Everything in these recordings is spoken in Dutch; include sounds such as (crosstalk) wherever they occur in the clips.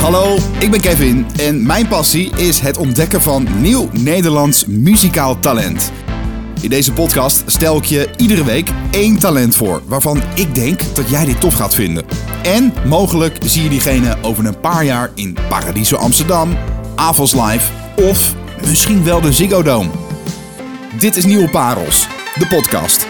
Hallo, ik ben Kevin en mijn passie is het ontdekken van nieuw Nederlands muzikaal talent. In deze podcast stel ik je iedere week één talent voor waarvan ik denk dat jij dit tof gaat vinden. En mogelijk zie je diegene over een paar jaar in Paradiso Amsterdam, Avals Live of misschien wel de Ziggo Dome. Dit is Nieuwe Parels, de podcast.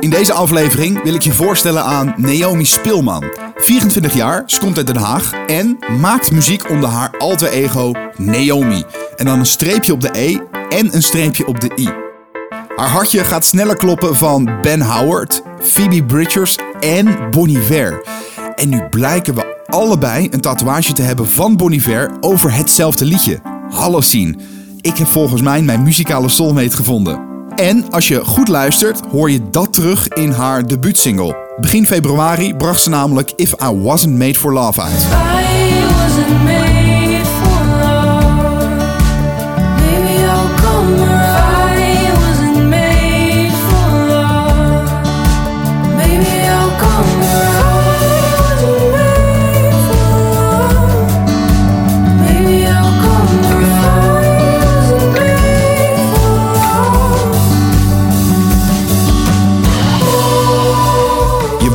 In deze aflevering wil ik je voorstellen aan Naomi Spilman. 24 jaar, komt uit Den Haag en maakt muziek onder haar alter ego Naomi. En dan een streepje op de E en een streepje op de I. Haar hartje gaat sneller kloppen van Ben Howard, Phoebe Bridgers en Bon Iver. En nu blijken we allebei een tatoeage te hebben van Bon Iver over hetzelfde liedje. Halloween. Ik heb volgens mij mijn muzikale soulmate gevonden. En als je goed luistert, hoor je dat terug in haar debuutsingle. Begin februari bracht ze namelijk If I Wasn't Made for Love uit.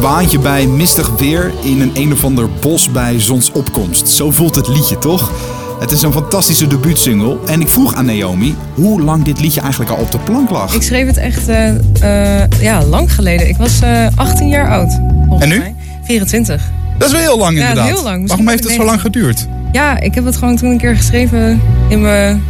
For love. Je baant je bij mistig weer in een een of ander bos bij zonsopkomst. Zo voelt het liedje toch? Het is een fantastische debuutsingle. En ik vroeg aan Naomi hoe lang dit liedje eigenlijk al op de plank lag. Ik schreef het echt eh, eh, ja, lang geleden. Ik was eh 18 jaar oud. En nu? mij. 24. Dat is wel heel lang Ja, inderdaad. heel lang. Misschien Waarom heeft het zo lang 19. geduurd? Ja, ik heb het gewoon toen een keer geschreven in mijn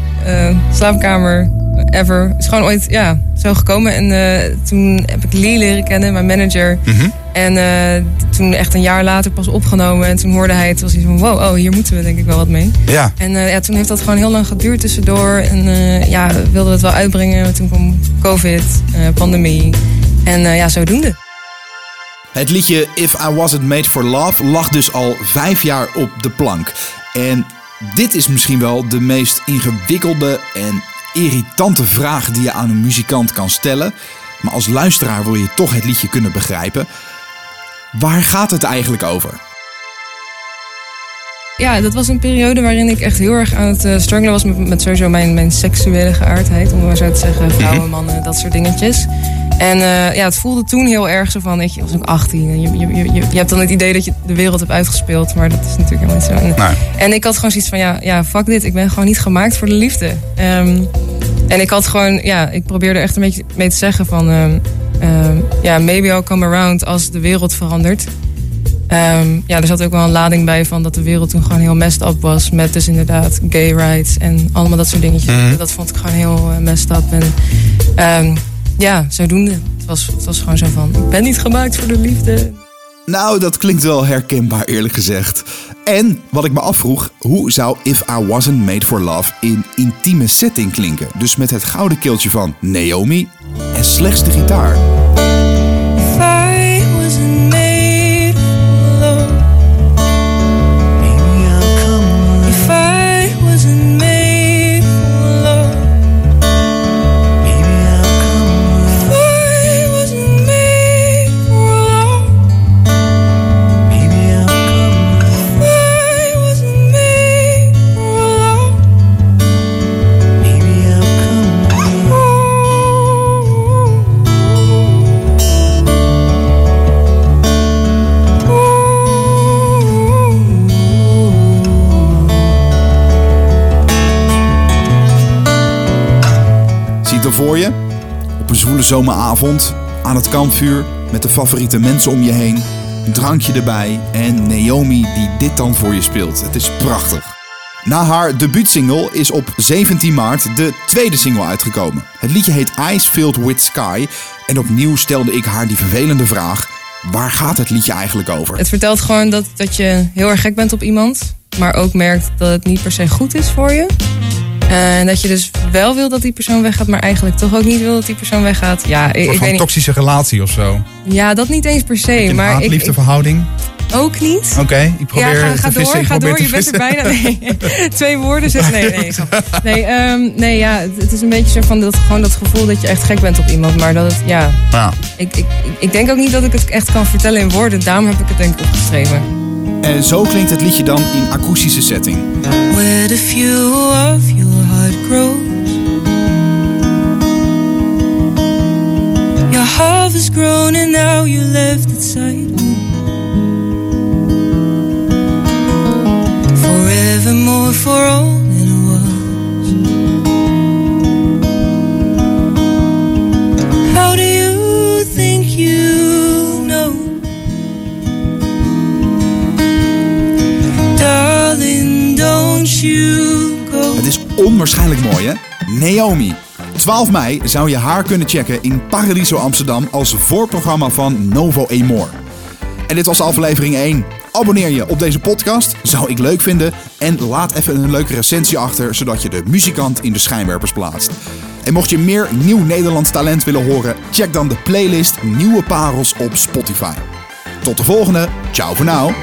slaapkamer. Ever. Het is gewoon ooit ja, zo gekomen. En eh, toen heb ik Lee leren kennen, mijn manager. Mhm. En eh, toen echt een jaar later pas opgenomen. En toen hoorde hij het. was iets van, wow, oh, hier moeten we denk ik wel wat mee. Ja. En eh, ja, toen heeft dat gewoon heel lang geduurd tussendoor. En ja, we wilden het wel uitbrengen. Maar toen kwam COVID, pandemie. En ja, zodoende. Het liedje If I Wasn't Made for Love lag dus al vijf jaar op de plank. En dit is misschien wel de meest ingewikkelde en irritante vraag die je aan een muzikant kan stellen. Maar als luisteraar wil je toch het liedje kunnen begrijpen. Waar gaat het eigenlijk over? Ja, dat was een periode waarin ik echt heel erg aan het eh, struggelen was met, met sowieso mijn, mijn seksuele geaardheid. Om het maar zo te zeggen, vrouwen, mannen, dat soort dingetjes. En eh, ja, het voelde toen heel erg zo van, weet je, ik was ook 18. En je, je, je, je, hebt dan het idee dat je de wereld hebt uitgespeeld, maar dat is natuurlijk helemaal niet zo. En, en ik had gewoon zoiets van, ja, ja, fuck dit. Ik ben gewoon niet gemaakt voor de liefde. Ehm, en ik had gewoon, ja, ik probeerde echt een beetje mee te zeggen van... ehm, ehm, ja, maybe I'll come around als de wereld verandert. Ehm, ja, er zat ook wel een lading bij van dat de wereld toen gewoon heel messed up was. Met dus inderdaad gay rights en allemaal dat soort dingetjes. Mhm. Dat vond ik gewoon heel eh, messed up. En ehm, ja, zodoende. Het was, het was gewoon zo van, ik ben niet gemaakt voor de liefde. Nou, dat klinkt wel herkenbaar eerlijk gezegd. En wat ik me afvroeg, hoe zou If I Wasn't Made for Love in intieme setting klinken? Dus met het gouden keeltje van Naomi en slechts de gitaar. Voor je? Op een zwoele zomeravond, aan het kampvuur, met de favoriete mensen om je heen, een drankje erbij en Naomi die dit dan voor je speelt. Het is prachtig. Na haar debuutsingle is op 17 maart de tweede single uitgekomen. Het liedje heet Ice Filled With Sky en opnieuw stelde ik haar die vervelende vraag: waar gaat het liedje eigenlijk over? Het vertelt gewoon dat, dat je heel erg gek bent op iemand. Maar ook merkt dat het niet per se goed is voor je. En dat je dus wel wil dat die persoon weggaat, maar eigenlijk toch ook niet wil dat die persoon weggaat. Ja, ik, Een ik niet. toxische relatie of zo. Ja, dat niet eens per se. Een maar ik, haat-liefdeverhouding. ook niet. Oké, ik probeer ja, ga, ga te vissen. door, ga door. Je bent er bijna. Nee, (laughs) (laughs) twee woorden zitten. Nee, nee. Nee, ehm, nee ja, het, het is een beetje zo van dat, gewoon dat gevoel dat je echt gek bent op iemand. Maar dat het, ja, Ja. ik, ik, ik denk ook niet dat ik het echt kan vertellen in woorden. Daarom heb ik het denk ik opgeschreven. En zo klinkt het liedje dan in akoestische setting. Where the fuel of your heart grows. Your has grown and now you left its side. Forevermore for all that it Het is onwaarschijnlijk mooi, hè? Naomi. 12 mei zou je haar kunnen checken in Paradiso Amsterdam als voorprogramma van Novo Emor. En dit was aflevering 1. Abonneer je op deze podcast, zou ik leuk vinden. En laat even een leuke recensie achter, zodat je de muzikant in de schijnwerpers plaatst. En mocht je meer nieuw Nederlands talent willen horen, check dan de playlist Nieuwe Parels op Spotify. Tot de volgende. Ciao voor now.